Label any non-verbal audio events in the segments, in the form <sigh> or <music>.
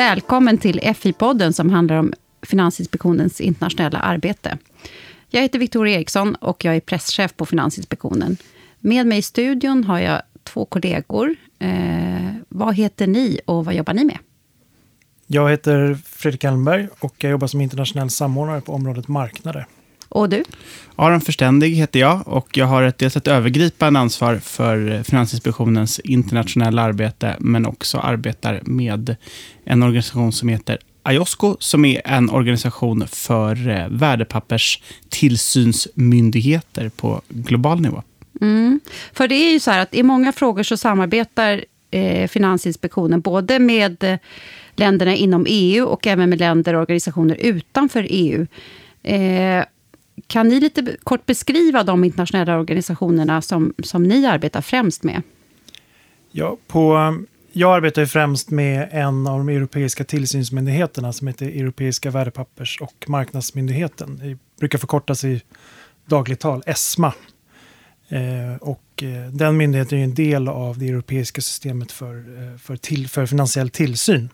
Välkommen till FI-podden som handlar om Finansinspektionens internationella arbete. Jag heter Victoria Eriksson och jag är presschef på Finansinspektionen. Med mig i studion har jag två kollegor. Eh, vad heter ni och vad jobbar ni med? Jag heter Fredrik Almberg och jag jobbar som internationell samordnare på området marknader. Och du? Aron Förständig heter jag och jag har ett, dels ett övergripande ansvar för Finansinspektionens internationella arbete, men också arbetar med en organisation som heter IOSCO, som är en organisation för eh, värdepapperstillsynsmyndigheter på global nivå. Mm. För det är ju så här att i många frågor så samarbetar eh, Finansinspektionen både med eh, länderna inom EU och även med länder och organisationer utanför EU. Eh, kan ni lite kort beskriva de internationella organisationerna som, som ni arbetar främst med? Ja, på, jag arbetar främst med en av de europeiska tillsynsmyndigheterna som heter Europeiska värdepappers och marknadsmyndigheten. Det brukar förkortas i dagligt tal ESMA. Eh, och eh, den myndigheten är en del av det europeiska systemet för, eh, för, till, för finansiell tillsyn.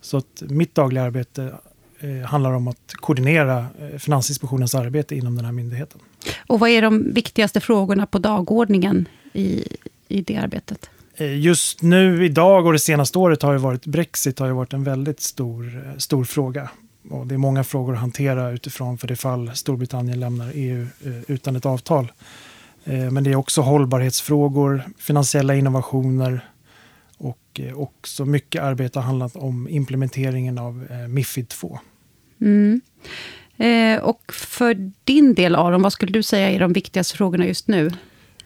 Så att mitt dagliga arbete handlar om att koordinera eh, Finansinspektionens arbete inom den här myndigheten. Och vad är de viktigaste frågorna på dagordningen i, i det arbetet? Eh, just nu, idag och det senaste året har ju varit Brexit har ju varit en väldigt stor, stor fråga. Och det är många frågor att hantera utifrån för det fall Storbritannien lämnar EU utan ett avtal. Men det är också hållbarhetsfrågor, finansiella innovationer, och också mycket arbete har handlat om implementeringen av Mifid 2. Mm. Eh, och för din del, Aron, vad skulle du säga är de viktigaste frågorna just nu?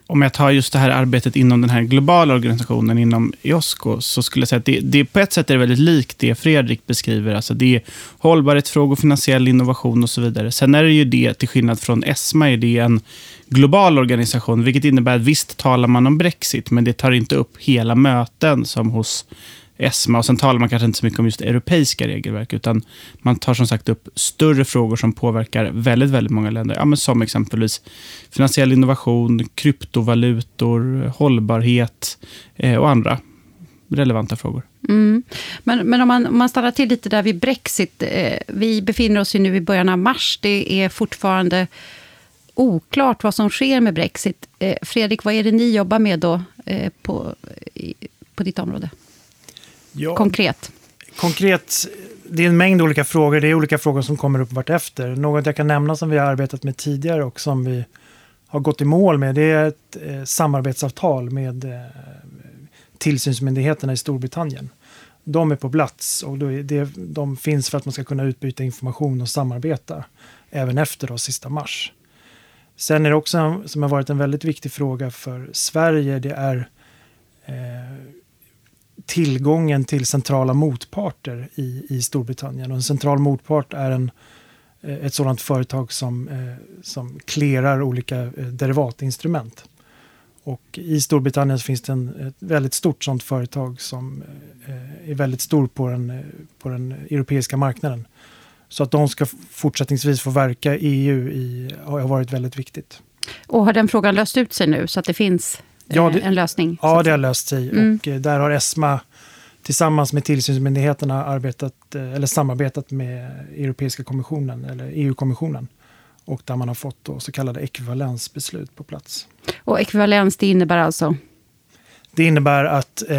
Om jag tar just det här arbetet inom den här globala organisationen, inom IOSCO, så skulle jag säga att det, det på ett sätt är väldigt likt det Fredrik beskriver. Alltså det är hållbarhetsfrågor, finansiell innovation och så vidare. Sen är det ju det, till skillnad från ESMA, är det en global organisation, vilket innebär att visst talar man om Brexit, men det tar inte upp hela möten som hos ESMA. Och sen talar man kanske inte så mycket om just europeiska regelverk, utan man tar som sagt upp större frågor som påverkar väldigt, väldigt många länder. Ja, men som exempelvis finansiell innovation, kryptovalutor, hållbarhet eh, och andra relevanta frågor. Mm. Men, men om, man, om man stannar till lite där vid Brexit. Eh, vi befinner oss ju nu i början av mars. Det är fortfarande oklart vad som sker med Brexit. Eh, Fredrik, vad är det ni jobbar med då eh, på, i, på ditt område? Ja, konkret? Konkret, det är en mängd olika frågor. Det är olika frågor som kommer upp vartefter. Något jag kan nämna som vi har arbetat med tidigare och som vi har gått i mål med, det är ett eh, samarbetsavtal med eh, tillsynsmyndigheterna i Storbritannien. De är på plats och det, de finns för att man ska kunna utbyta information och samarbeta även efter då, sista mars. Sen är det också, som har varit en väldigt viktig fråga för Sverige, det är eh, tillgången till centrala motparter i, i Storbritannien. Och en central motpart är en, eh, ett sådant företag som, eh, som klerar olika eh, derivatinstrument. Och I Storbritannien finns det en, ett väldigt stort sådant företag som är väldigt stor på den, på den europeiska marknaden. Så att de ska fortsättningsvis få verka i EU i, har varit väldigt viktigt. Och har den frågan löst ut sig nu så att det finns ja, det, en lösning? Ja, det har löst sig. Mm. Och där har ESMA tillsammans med tillsynsmyndigheterna arbetat, eh, eller samarbetat med Europeiska kommissionen, eller EU-kommissionen. Och där man har fått så kallade ekvivalensbeslut på plats. Och ekvivalens, det innebär alltså? Det innebär att eh,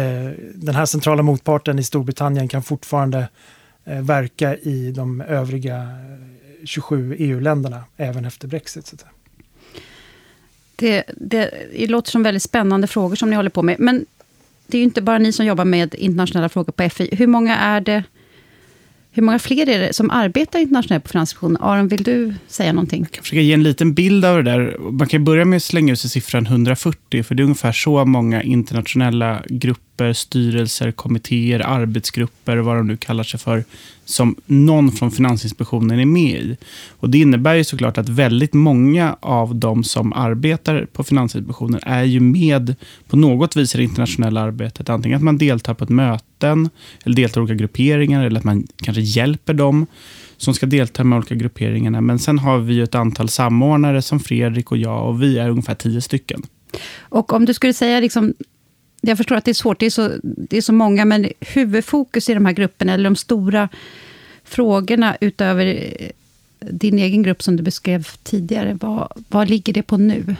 den här centrala motparten i Storbritannien kan fortfarande eh, verka i de övriga 27 eh, EU-länderna, även efter Brexit. Så det, det, det låter som väldigt spännande frågor som ni håller på med. Men det är ju inte bara ni som jobbar med internationella frågor på FI. Hur många är det hur många fler är det som arbetar internationellt på Finansinspektionen? Aron, vill du säga någonting? Jag kan försöka ge en liten bild av det där. Man kan börja med att slänga ut sig siffran 140, för det är ungefär så många internationella grupper, styrelser, kommittéer, arbetsgrupper, vad de nu kallar sig för, som någon från Finansinspektionen är med i. Och Det innebär ju såklart att väldigt många av de som arbetar på Finansinspektionen är ju med på något vis i det internationella arbetet. Antingen att man deltar på ett möten, eller deltar i olika grupperingar, eller att man kanske hjälper dem som ska delta med olika grupperingarna. Men sen har vi ju ett antal samordnare som Fredrik och jag och vi är ungefär tio stycken. Och om du skulle säga liksom jag förstår att det är svårt, det är, så, det är så många, men huvudfokus i de här grupperna, eller de stora frågorna utöver din egen grupp som du beskrev tidigare, vad, vad ligger det på nu?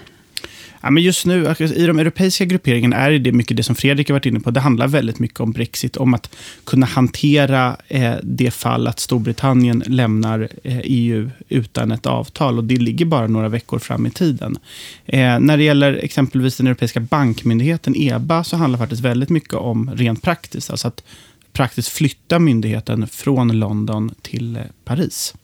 Ja, men just nu, alltså, i de europeiska grupperingarna är det mycket det som Fredrik har varit inne på. Det handlar väldigt mycket om Brexit, om att kunna hantera eh, det fall att Storbritannien lämnar eh, EU utan ett avtal. Och det ligger bara några veckor fram i tiden. Eh, när det gäller exempelvis den europeiska bankmyndigheten, EBA, så handlar det faktiskt väldigt mycket om rent praktiskt. Alltså att praktiskt flytta myndigheten från London till eh, Paris.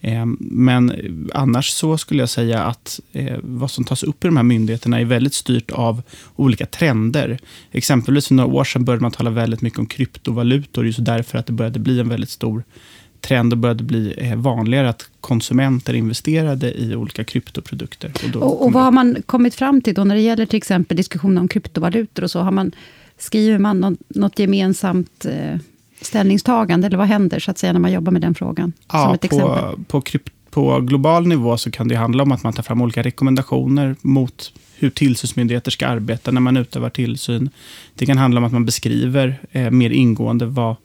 Eh, men annars så skulle jag säga att eh, vad som tas upp i de här myndigheterna är väldigt styrt av olika trender. Exempelvis för några år sedan började man tala väldigt mycket om kryptovalutor, just därför att det började bli en väldigt stor trend och började bli eh, vanligare att konsumenter investerade i olika kryptoprodukter. Och, och, och vad har man kommit fram till då när det gäller till exempel diskussionen om kryptovalutor och så? Har man, skriver man något, något gemensamt ställningstagande? Eller vad händer så att säga när man jobbar med den frågan? Ja, som ett på, exempel. På, på global nivå så kan det handla om att man tar fram olika rekommendationer mot hur tillsynsmyndigheter ska arbeta när man utövar tillsyn. Det kan handla om att man beskriver eh, mer ingående vad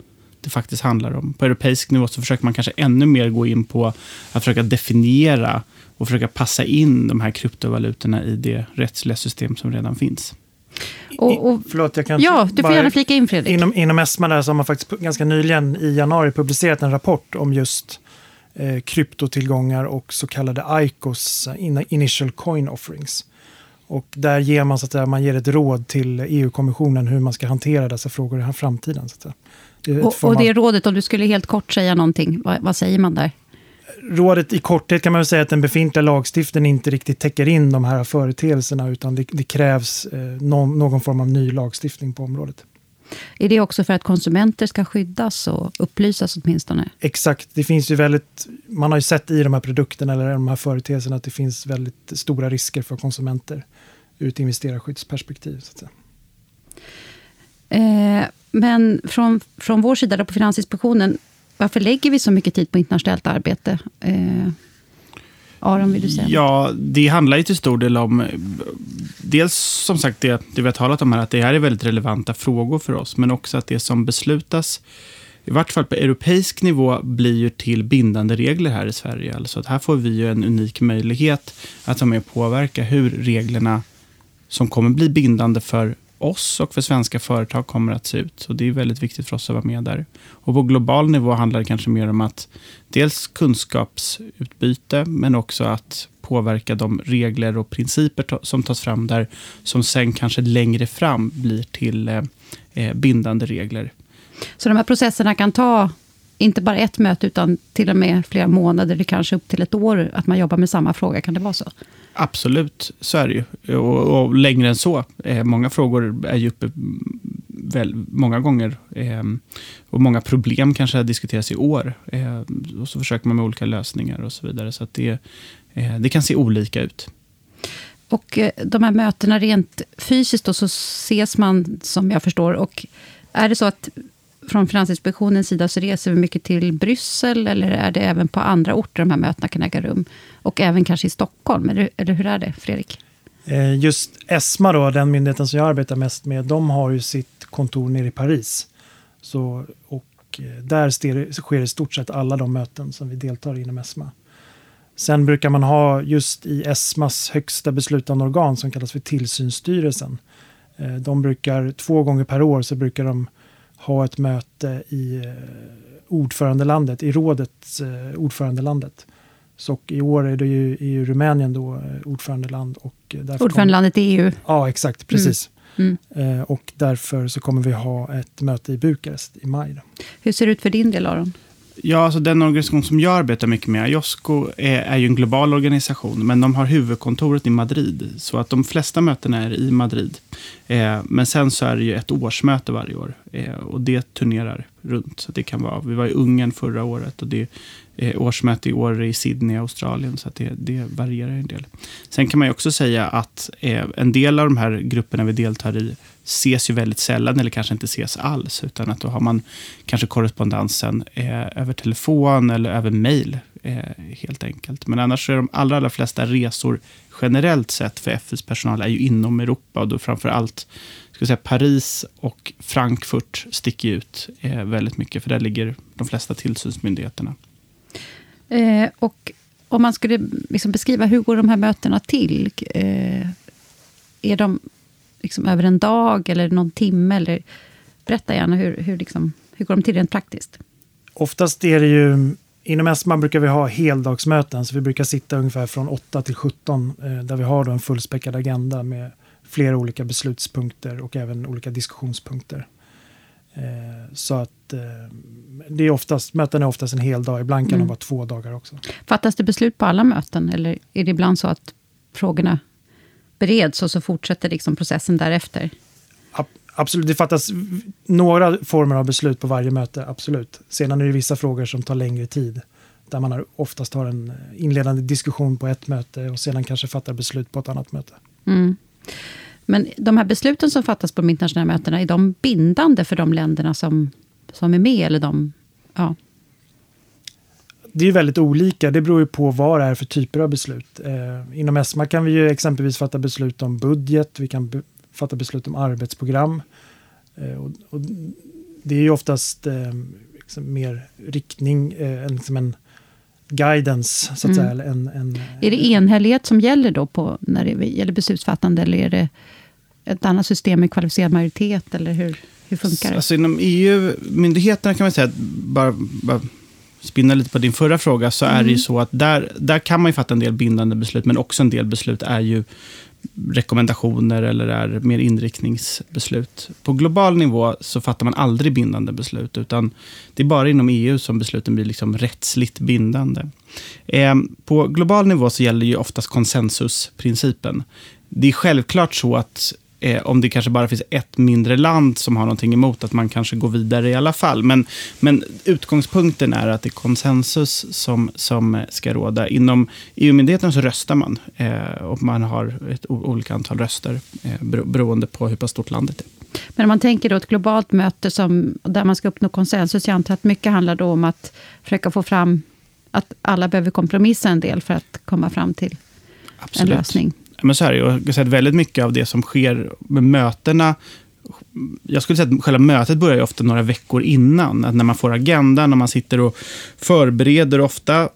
det faktiskt handlar om. På europeisk nivå så försöker man kanske ännu mer gå in på att försöka definiera och försöka passa in de här kryptovalutorna i det rättsliga system som redan finns. Och, och, Förlåt, jag kan ja, du får gärna flika in Fredrik. Inom, inom ESMA där så har man faktiskt ganska nyligen i januari publicerat en rapport om just eh, kryptotillgångar och så kallade ICOs, Initial Coin Offerings. Och där ger man, så att säga, man ger ett råd till EU-kommissionen hur man ska hantera dessa frågor i framtiden. Så att säga. Det och, och det rådet, om du skulle helt kort säga någonting, vad, vad säger man där? Rådet i korthet kan man säga att den befintliga lagstiftningen inte riktigt täcker in de här företeelserna utan det, det krävs eh, någon, någon, form av ny lagstiftning på området. Är det också för att konsumenter ska skyddas och upplysas åtminstone? Exakt. Det finns ju väldigt, man har ju sett i de här produkterna eller de här företeelserna att det finns väldigt stora risker för konsumenter ur ett investerarskyddsperspektiv. Så att säga. Eh, men från, från vår sida på Finansinspektionen varför lägger vi så mycket tid på internationellt arbete? Eh, Aron, vill du säga Ja, det handlar ju till stor del om... Dels som sagt det, det vi har talat om här, att det här är väldigt relevanta frågor för oss. Men också att det som beslutas, i vart fall på europeisk nivå, blir ju till bindande regler här i Sverige. Alltså att här får vi ju en unik möjlighet att vara med och påverka hur reglerna som kommer bli bindande för oss och för svenska företag kommer att se ut. Och Det är väldigt viktigt för oss att vara med där. Och På global nivå handlar det kanske mer om att dels kunskapsutbyte, men också att påverka de regler och principer som tas fram där, som sen kanske längre fram blir till eh, eh, bindande regler. Så de här processerna kan ta inte bara ett möte, utan till och med flera månader, eller kanske upp till ett år, att man jobbar med samma fråga. Kan det vara så? Absolut, så är det ju. Och, och längre än så. Eh, många frågor är ju uppe väl, många gånger. Eh, och många problem kanske diskuteras i år. Eh, och så försöker man med olika lösningar och så vidare. Så att det, eh, det kan se olika ut. Och eh, de här mötena rent fysiskt då, så ses man, som jag förstår. Och är det så att från Finansinspektionens sida så reser vi mycket till Bryssel, eller är det även på andra orter de här mötena kan äga rum? Och även kanske i Stockholm, eller, eller hur är det, Fredrik? Eh, just ESMA, då, den myndigheten som jag arbetar mest med, de har ju sitt kontor nere i Paris. Så, och eh, där sker i stort sett alla de möten som vi deltar i inom ESMA. Sen brukar man ha just i ESMAs högsta beslutande organ som kallas för tillsynsstyrelsen. Eh, de brukar två gånger per år så brukar de ha ett möte i eh, ordförandelandet, i rådets eh, ordförandelandet. Så i år är det ju, ju Rumänien då eh, ordförandeland. Och ordförandelandet i EU? Ja, exakt, precis. Mm. Mm. och därför så kommer vi ha ett möte i Bukarest i maj. Då. Hur ser det ut för din del, Aron? Ja, alltså den organisation som jag arbetar mycket med, IOSCO, är, är ju en global organisation, men de har huvudkontoret i Madrid. Så att de flesta mötena är i Madrid. Eh, men sen så är det ju ett årsmöte varje år eh, och det turnerar runt. Så det kan vara, vi var i Ungern förra året och det är årsmöte i år i Sydney, Australien. Så det, det, varierar en del. Sen kan man ju också säga att eh, en del av de här grupperna vi deltar i ses ju väldigt sällan eller kanske inte ses alls. Utan att då har man kanske korrespondensen eh, över telefon eller över mejl, eh, helt enkelt. Men annars är de allra, allra flesta resor generellt sett för FIs personal är ju inom Europa och då framför allt ska säga, Paris och Frankfurt sticker ut eh, väldigt mycket, för där ligger de flesta tillsynsmyndigheterna. Eh, och om man skulle liksom beskriva, hur går de här mötena till? Eh, är de liksom över en dag eller någon timme? Eller, berätta gärna, hur, hur, liksom, hur går de till rent praktiskt? Oftast är det ju, inom ESMA brukar vi ha heldagsmöten, så vi brukar sitta ungefär från 8 till 17, eh, där vi har en fullspäckad agenda med flera olika beslutspunkter och även olika diskussionspunkter. Eh, så att eh, det är oftast, möten är oftast en hel dag, ibland kan mm. de vara två dagar också. Fattas det beslut på alla möten, eller är det ibland så att frågorna bereds och så fortsätter liksom processen därefter? Absolut, det fattas några former av beslut på varje möte, absolut. Sedan är det vissa frågor som tar längre tid, där man har, oftast har en inledande diskussion på ett möte och sedan kanske fattar beslut på ett annat möte. Mm. Men de här besluten som fattas på de internationella mötena, är de bindande för de länderna som, som är med? Eller de, ja. Det är väldigt olika. Det beror ju på vad det är för typer av beslut. Eh, inom ESMA kan vi ju exempelvis fatta beslut om budget. Vi kan be fatta beslut om arbetsprogram. Eh, och, och, det är ju oftast eh, liksom mer riktning, eh, liksom en guidance, så att mm. säga. En, en, är det enhällighet som gäller då på, när det gäller beslutsfattande, eller är det ett annat system med kvalificerad majoritet, eller hur, hur funkar det? Alltså inom EU-myndigheterna kan man säga, att bara, bara spinna lite på din förra fråga, så mm. är det ju mm. så att där, där kan man ju fatta en del bindande beslut, men också en del beslut är ju rekommendationer eller är mer inriktningsbeslut. På global nivå så fattar man aldrig bindande beslut, utan det är bara inom EU som besluten blir liksom rättsligt bindande. Eh, på global nivå så gäller ju oftast konsensusprincipen. Det är självklart så att eh, om det kanske bara finns ett mindre land som har någonting emot att man kanske går vidare i alla fall. Men, men utgångspunkten är att det är konsensus som, som ska råda. Inom EU-myndigheten så röstar man eh, och man har ett olika antal röster eh, beroende på hur pass stort landet är. Men om man tänker då ett globalt möte som, där man ska uppnå konsensus, jag antar att mycket handlar då om att försöka få fram att alla behöver kompromissa en del för att komma fram till Absolut. en lösning men så här, jag har sett väldigt mycket av det som sker med mötena jag skulle säga att själva mötet börjar ofta några veckor innan. Att när man får agendan och man sitter och förbereder. Ofta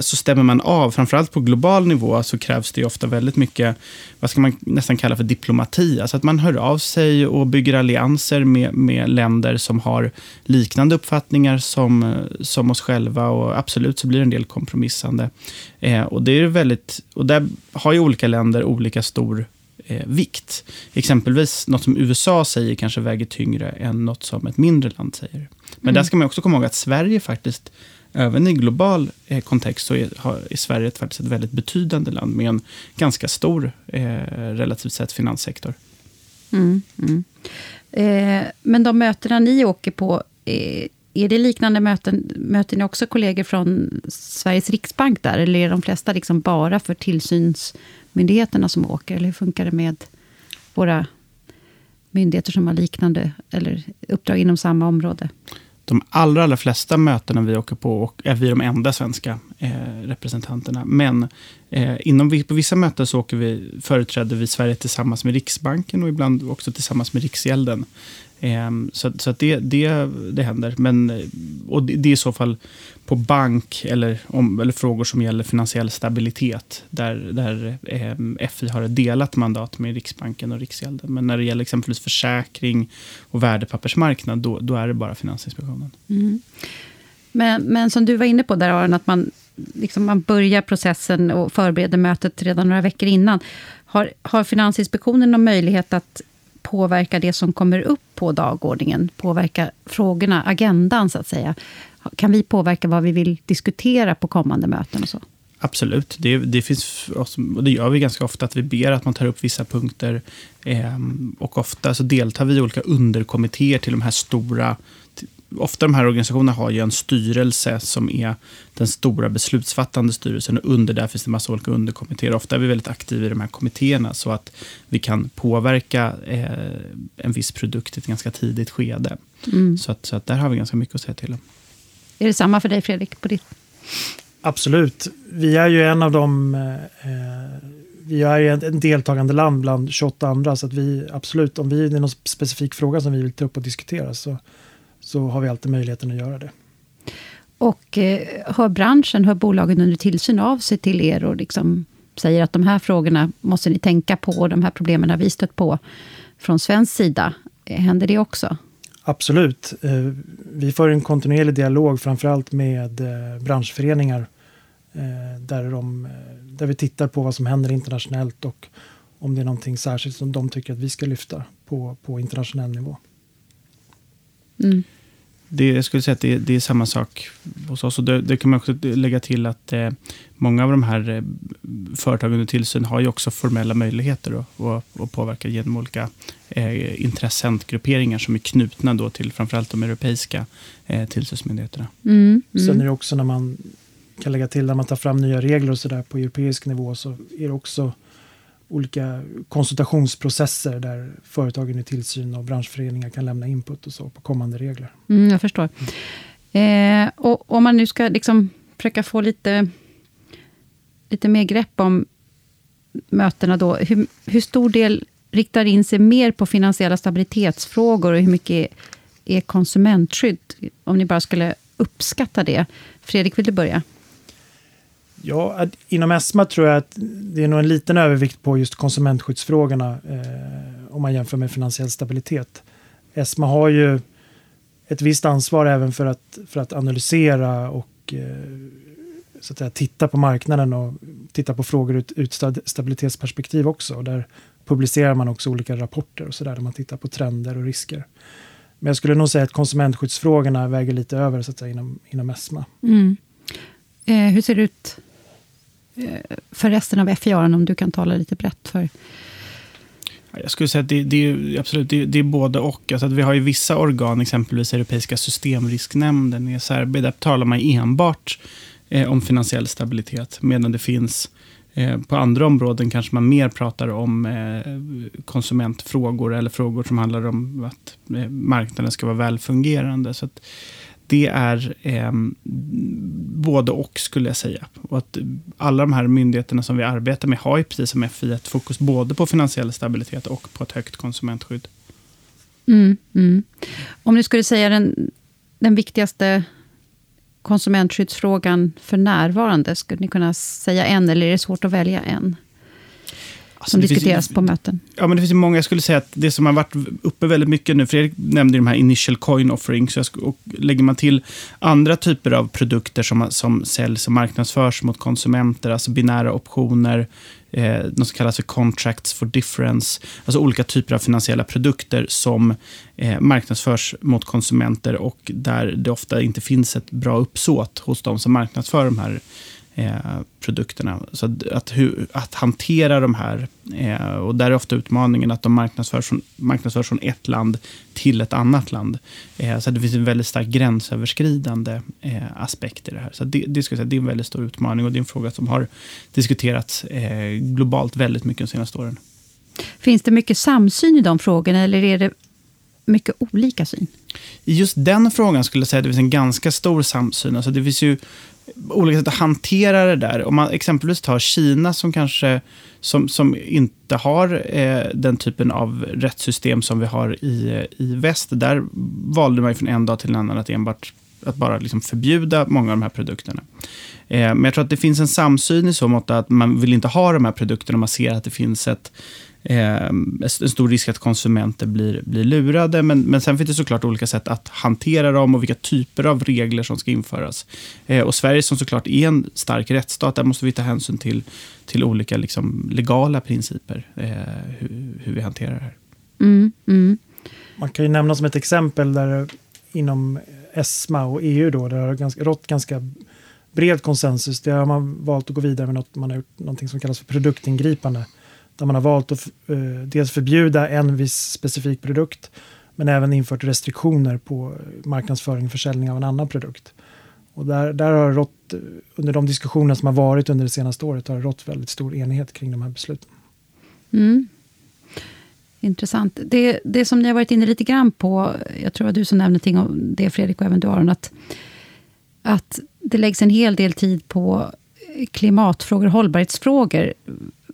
så stämmer man av. Framförallt på global nivå så krävs det ofta väldigt mycket, vad ska man nästan kalla för diplomati. Alltså att man hör av sig och bygger allianser med, med länder som har liknande uppfattningar som, som oss själva. Och absolut så blir det en del kompromissande. Eh, och, det är väldigt, och där har ju olika länder olika stor eh, vikt. Exempelvis något som USA säger kanske väger tyngre än något som ett mindre land säger. Men mm. där ska man också komma ihåg att Sverige faktiskt även i global eh, kontext så är, har, är Sverige ett, faktiskt ett väldigt betydande land med en ganska stor, eh, relativt sett, finanssektor. Mm, mm. Eh, men de mötena ni åker på, eh, är det liknande möten? Möter ni också kollegor från Sveriges riksbank där? Eller är de flesta liksom bara för tillsynsmyndigheterna som åker? Eller hur funkar det med våra myndigheter som har liknande eller uppdrag inom samma område? De allra, allra flesta mötena vi åker på är vi de enda svenska eh, representanterna. Men eh, inom, på vissa möten så åker vi, företräder vi Sverige tillsammans med Riksbanken och ibland också tillsammans med Riksgälden. Ehm, så så att det, det, det händer. Men, och det, det är i så fall på bank eller, om, eller frågor som gäller finansiell stabilitet. Där, där eh, FI har ett delat mandat med Riksbanken och Riksgälden. Men när det gäller exempelvis försäkring och värdepappersmarknad, då, då är det bara Finansinspektionen. Mm. Men, men som du var inne på där Aron, att man, liksom man börjar processen och förbereder mötet redan några veckor innan. Har, har Finansinspektionen någon möjlighet att påverka det som kommer upp på dagordningen? Påverka frågorna, agendan så att säga? Kan vi påverka vad vi vill diskutera på kommande möten och så? Absolut. Det, det, finns, och det gör vi ganska ofta, att vi ber att man tar upp vissa punkter. Eh, och ofta så deltar vi i olika underkommittéer till de här stora ofta de här organisationerna har ju en styrelse som är den stora beslutsfattande styrelsen. Och under där finns det en massa olika underkommittéer. Ofta är vi väldigt aktiva i de här kommittéerna så att vi kan påverka eh, en viss produkt i ett ganska tidigt skede. Mm. Så, att, så att där har vi ganska mycket att säga till om. Är det samma för dig Fredrik? På ditt? Absolut. Vi är ju en av de eh, vi är ett ett deltagande land bland 28 andra, så att vi absolut, om vi, det är någon specifik fråga som vi vill ta upp och diskutera, så, så har vi alltid möjligheten att göra det. Och eh, hör branschen, hör bolagen under tillsyn av sig till er och liksom säger att de här frågorna måste ni tänka på och de här problemen har vi stött på från svensk sida. Eh, Händer det också? Absolut. Eh, Vi för en kontinuerlig dialog, framförallt med eh, branschföreningar, eh, där, de, eh, där vi tittar på vad som händer internationellt och om det är någonting särskilt som de tycker att vi ska lyfta på, på internationell nivå. Mm. Det, jag skulle säga att det, det är samma sak hos oss. Och det, det kan man också lägga till att eh, många av de här eh, företagen under tillsyn har ju också formella möjligheter att, påverka genom olika eh, intressentgrupperingar som är knutna då till framförallt de europeiska eh, tillsynsmyndigheterna. Mm. Sen är Mm. det också när man kan lägga till när man tar fram nya regler och sådär på europeisk nivå så är det också olika konsultationsprocesser där företagen i tillsyn och branschföreningar kan lämna input och så på kommande regler. Mm, jag förstår. Eh, och om man nu ska liksom försöka få lite, lite mer grepp om mötena, då, hur, hur stor del riktar in sig mer på finansiella stabilitetsfrågor och hur mycket är, är konsumentskydd? Om ni bara skulle uppskatta det. Fredrik, vill du börja? Ja, att inom ESMA tror jag att det är nog en liten övervikt på just konsumentskyddsfrågorna eh, om man jämför med finansiell stabilitet. ESMA har ju ett visst ansvar även för att, för att analysera och eh, så att säga, titta på marknaden och titta på frågor ut, ut stabilitetsperspektiv också. Och där publicerar man också olika rapporter och så där, där man tittar på trender och risker. Men jag skulle nog säga att konsumentskyddsfrågorna väger lite över så att säga, inom, inom ESMA. Mm. Eh, hur ser det ut Eh, för resten av FIA, om du kan tala lite brett för? Jag skulle säga att det, det är absolut det, det är både och. Alltså att vi har ju vissa organ, exempelvis Europeiska systemrisknämnden, ESRB, där talar man enbart eh, om finansiell stabilitet, medan det finns eh, på andra områden kanske man mer pratar om eh, konsumentfrågor eller frågor som handlar om att eh, marknaden ska vara välfungerande. Så att det är eh, både och skulle jag säga. Och att alla de här myndigheterna som vi arbetar med har ju precis som FI ett fokus både på finansiell stabilitet och på ett högt konsumentskydd. Mm, mm. Om du skulle säga den, den viktigaste konsumentskyddsfrågan för närvarande, skulle ni kunna säga en, eller är det svårt att välja en? Alltså, Som det finns- diskuteras på möten. Ja, men det finns ju många, jag skulle säga att det som har varit uppe väldigt mycket nu, Fredrik nämnde ju de här initial coin offerings, och lägger man till andra typer av produkter som, som säljs och marknadsförs mot konsumenter, alltså binära optioner, eh, något som kallas för contracts for difference, alltså olika typer av finansiella produkter som eh, marknadsförs mot konsumenter och där det ofta inte finns ett bra uppsåt hos de som marknadsför de här eh, produkterna. Så att, att, hu- att hantera de här, eh, och där är ofta utmaningen att de marknadsförs från, marknadsförs från ett land till ett annat land. Eh, så det finns en väldigt stark gränsöverskridande eh, aspekt i det här. Så det, det, ska säga, det är en väldigt stor utmaning och det är en fråga som har diskuterats eh, globalt väldigt mycket de senaste åren. Finns det mycket samsyn i de frågorna, eller är det mycket olika syn? I just den frågan skulle jag säga att det finns en ganska stor samsyn. Alltså det finns ju olika sätt att hantera det där. Om man exempelvis tar Kina som kanske som, som inte har eh, den typen av rättssystem som vi har i, eh, i väst. Där valde man ju från en dag till en annan att enbart att bara liksom förbjuda många av de här produkterna. Eh, men jag tror att det finns en samsyn i så mått att man vill inte ha de här produkterna. Man ser att det finns ett, eh, en stor risk att konsumenter blir, blir lurade. Men, men sen finns det såklart olika sätt att hantera dem och vilka typer av regler som ska införas. Eh, och Sverige som såklart är en stark rättsstat, där måste vi ta hänsyn till, till olika liksom, legala principer, eh, hur, hur vi hanterar det här. Mm, mm. Man kan ju nämna som ett exempel där inom ESMA och EU då, där det har ganska, rått ganska bred konsensus. Där har man valt att gå vidare med något, man har gjort någonting som kallas för produktingripande. Där man har valt att eh, dels förbjuda en viss specifik produkt, men även infört restriktioner på marknadsföring och försäljning av en annan produkt. Och där, där har det rått, eh, under de diskussioner som har varit under det senaste året, har det rått väldigt stor enighet kring de här besluten. Mm. Intressant. Det, det som ni har varit inne lite grann på, jag tror att du som nämnde någonting om det Fredrik och även du Aron, att, att det läggs en hel del tid på klimatfrågor hållbarhetsfrågor.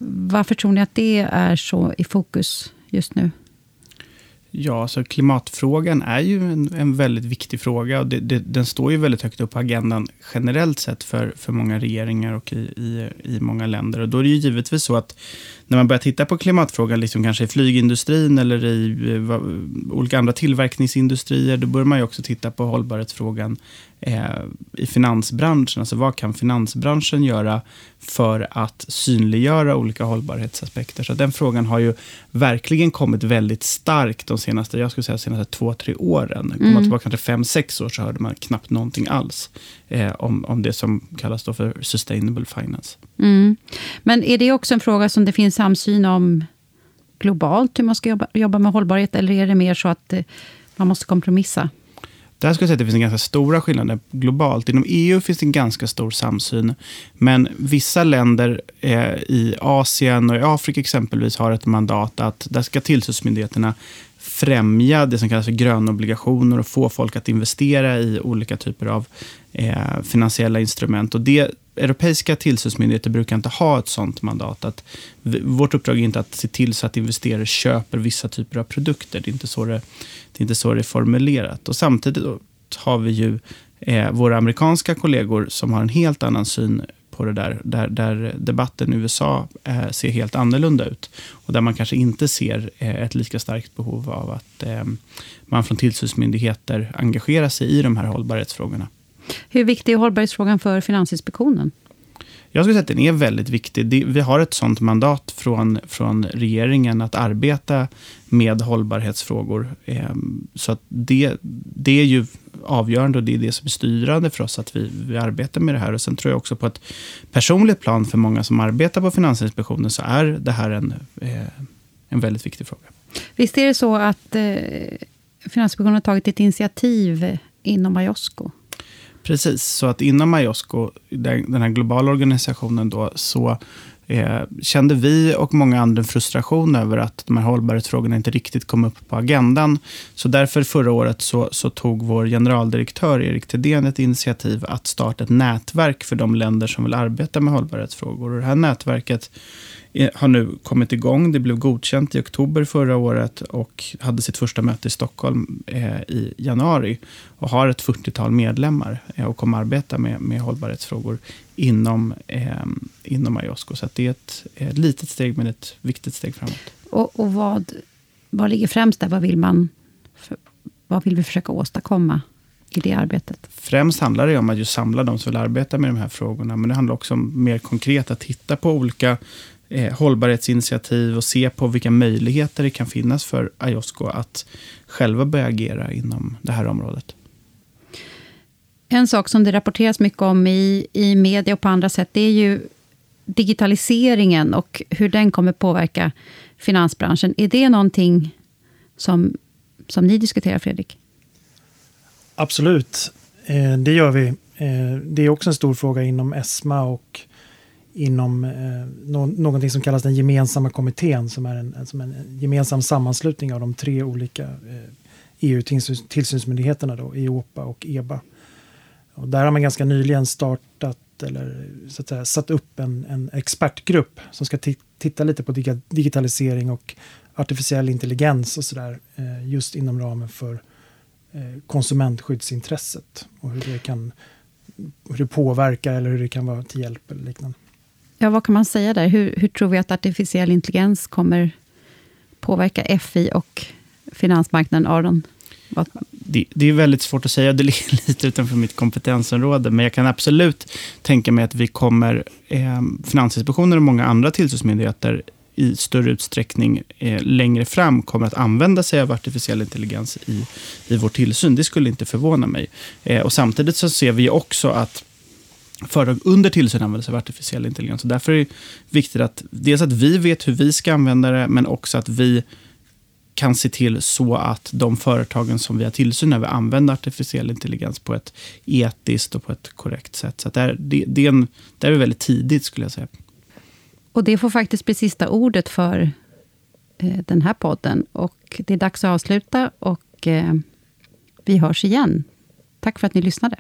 Varför tror ni att det är så i fokus just nu? Ja, så klimatfrågan är ju en, en väldigt viktig fråga. och det, det, Den står ju väldigt högt upp på agendan generellt sett för, för många regeringar och i, i, i många länder. Och då är det ju givetvis så att när man börjar titta på klimatfrågan, liksom kanske i flygindustrin eller i eh, va, olika andra tillverkningsindustrier, då börjar man ju också titta på hållbarhetsfrågan eh, i finansbranschen. Alltså vad kan finansbranschen göra för att synliggöra olika hållbarhetsaspekter? Så den frågan har ju verkligen kommit väldigt starkt de senaste, jag skulle säga senaste två, tre åren. Kommer mm. man tillbaka till fem, sex år så hörde man knappt någonting alls eh, om, om det som kallas då för sustainable finance. Mm. Men är det också en fråga som det finns samsyn om globalt, hur man ska jobba, jobba med hållbarhet, eller är det mer så att eh, man måste kompromissa? Där skulle jag säga att det finns en ganska stora skillnader globalt. Inom EU finns det en ganska stor samsyn. Men vissa länder eh, i Asien och i Afrika exempelvis har ett mandat att där ska tillsynsmyndigheterna främja det som kallas för grönobligationer och få folk att investera i olika typer av eh, finansiella instrument. Och det, europeiska tillsynsmyndigheter brukar inte ha ett sånt mandat. Att vi, vårt uppdrag är inte att se till så att investerare köper vissa typer av produkter. Det är inte så det, det, är, inte så det är formulerat. Och samtidigt har vi ju eh, våra amerikanska kollegor som har en helt annan syn på det där, där, där debatten i USA eh, ser helt annorlunda ut. Och där man kanske inte ser eh, ett lika starkt behov av att eh, man från tillsynsmyndigheter engagerar sig i de här hållbarhetsfrågorna. Hur viktig är hållbarhetsfrågan för Finansinspektionen? Jag skulle säga att den är väldigt viktig. Vi har ett sånt mandat från, från regeringen att arbeta med hållbarhetsfrågor. Ehm, så det, det är ju avgörande och det är det som är styrande för oss att vi, vi arbetar med det här. Och Sen tror jag också på ett personligt plan för många som arbetar på Finansinspektionen så är det här en, eh, en väldigt viktig fråga. Visst är det så att eh, Finansinspektionen har tagit ett initiativ inom Iosco? Precis, så att inom IOSCO, den här globala organisationen, då, så eh, kände vi och många andra frustration över att de här hållbarhetsfrågorna inte riktigt kom upp på agendan. Så därför förra året så, så tog vår generaldirektör Erik Thedéen ett initiativ att starta ett nätverk för de länder som vill arbeta med hållbarhetsfrågor. Och det här nätverket har nu kommit igång. Det blev godkänt i oktober förra året och hade sitt första möte i Stockholm eh, i januari. Och har ett 40-tal medlemmar eh, och kommer arbeta med, med hållbarhetsfrågor inom, eh, inom Iosco. Så det är ett, ett litet steg, men ett viktigt steg framåt. Och, och vad, vad ligger främst där? Vad vill, man, vad vill vi försöka åstadkomma? i det arbetet? Främst handlar det om att just samla de som vill arbeta med de här frågorna. Men det handlar också om mer konkret att titta på olika eh, hållbarhetsinitiativ och se på vilka möjligheter det kan finnas för Iosco att själva börja agera inom det här området. En sak som det rapporteras mycket om i, i media och på andra sätt, det är ju digitaliseringen och hur den kommer påverka finansbranschen. Är det någonting som, som ni diskuterar, Fredrik? Absolut, eh, det gör vi. Eh, det är också en stor fråga inom ESMA och inom eh, no någonting som kallas den gemensamma kommittén som är en, som en gemensam sammanslutning av de tre olika eh, EU-tillsynsmyndigheterna, då, EOPA och EBA. Och där har man ganska nyligen startat eller så att säga, satt upp en, en expertgrupp som ska titta lite på digitalisering och artificiell intelligens och sådär eh, just inom ramen för eh, konsumentskyddsintresset och hur det kan hur det påverkar eller hur det kan vara till hjälp eller liknande. Ja, vad kan man säga där? Hur, hur tror vi att artificiell intelligens kommer påverka FI och finansmarknaden, Aron? Det, det, är väldigt svårt att säga, det ligger <laughs> lite utanför mitt kompetensområde, men jag kan absolut tänka mig att vi kommer, eh, Finansinspektionen och många andra tillsynsmyndigheter i större utsträckning eh, längre fram kommer att använda sig av artificiell intelligens i, i vår tillsyn. Det skulle inte förvåna mig. Eh, och Samtidigt så ser vi också att företag under tillsyn använder sig av artificiell intelligens. Och därför är det viktigt att dels att vi vet hur vi ska använda det, men också att vi kan se till så att de företagen som vi har tillsyn över använder artificiell intelligens på ett etiskt och på ett korrekt sätt. Så där, det, det, är en, där är vi väldigt tidigt, skulle jag säga. Och det får faktiskt bli sista ordet för eh, den här podden. Och det är dags att avsluta och eh, vi hörs igen. Tack för att ni lyssnade.